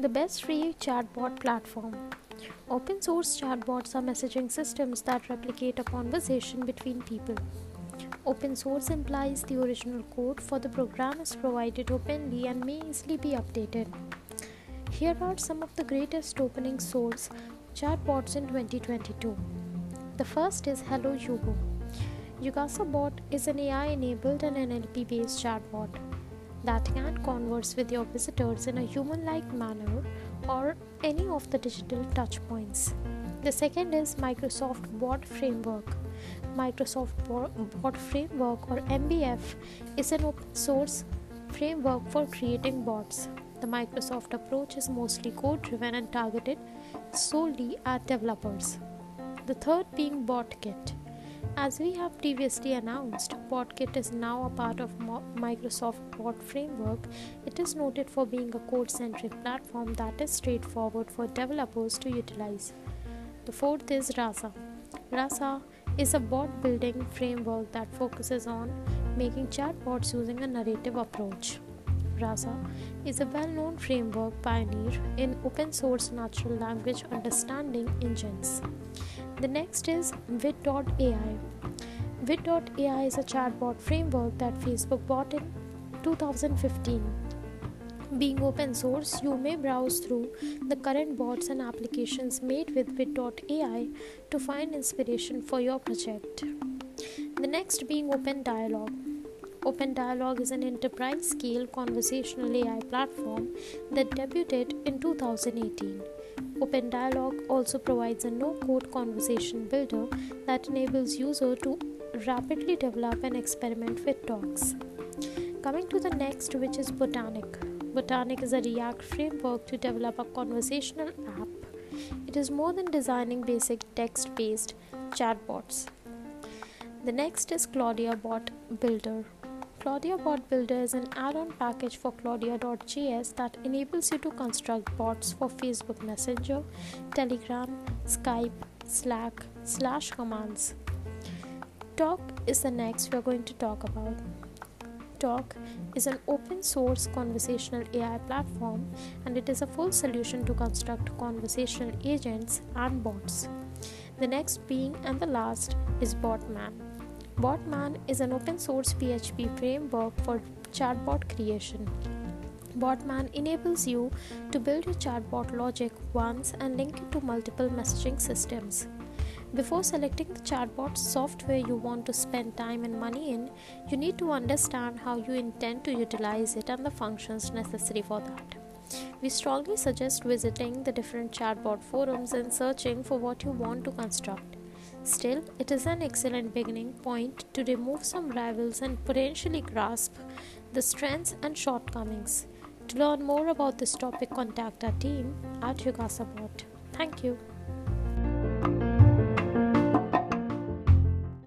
The best free chatbot platform. Open source chatbots are messaging systems that replicate a conversation between people. Open source implies the original code for the program is provided openly and may easily be updated. Here are some of the greatest opening source chatbots in 2022. The first is Hello Yubo. Yugasa Bot is an AI enabled and NLP based chatbot that can converse with your visitors in a human like manner or any of the digital touchpoints. The second is Microsoft Bot Framework. Microsoft Bot Framework or MBF is an open source framework for creating bots. The Microsoft approach is mostly code driven and targeted solely at developers. The third being BotKit. As we have previously announced, BotKit is now a part of Microsoft Bot Framework. It is noted for being a code centric platform that is straightforward for developers to utilize. The fourth is Rasa. Rasa is a bot building framework that focuses on making chatbots using a narrative approach. Rasa is a well known framework pioneer in open source natural language understanding engines. The next is Wit.ai. Wit.ai is a chatbot framework that Facebook bought in 2015. Being open source, you may browse through the current bots and applications made with Wit.ai to find inspiration for your project. The next being OpenDialog. Open Dialogue is an enterprise scale conversational AI platform that debuted in 2018. OpenDialog also provides a no code conversation builder that enables user to rapidly develop and experiment with talks. Coming to the next, which is Botonic. Botonic is a React framework to develop a conversational app. It is more than designing basic text based chatbots. The next is Claudia Bot Builder. Claudia Bot Builder is an add on package for Claudia.js that enables you to construct bots for Facebook Messenger, Telegram, Skype, Slack, slash commands. Tock is the next we are going to talk about. Tock is an open source conversational AI platform and it is a full solution to construct conversational agents and bots. The next being and the last is Botman. Botman is an open source PHP framework for chatbot creation. Botman enables you to build your chatbot logic once and link it to multiple messaging systems. Before selecting the chatbot software you want to spend time and money in, you need to understand how you intend to utilize it and the functions necessary for that. We strongly suggest visiting the different chatbot forums and searching for what you want to construct. Still, it is an excellent beginning point to remove some rivals and potentially grasp the strengths and shortcomings. To learn more about this topic, contact our team at Yugasabot. Thank you.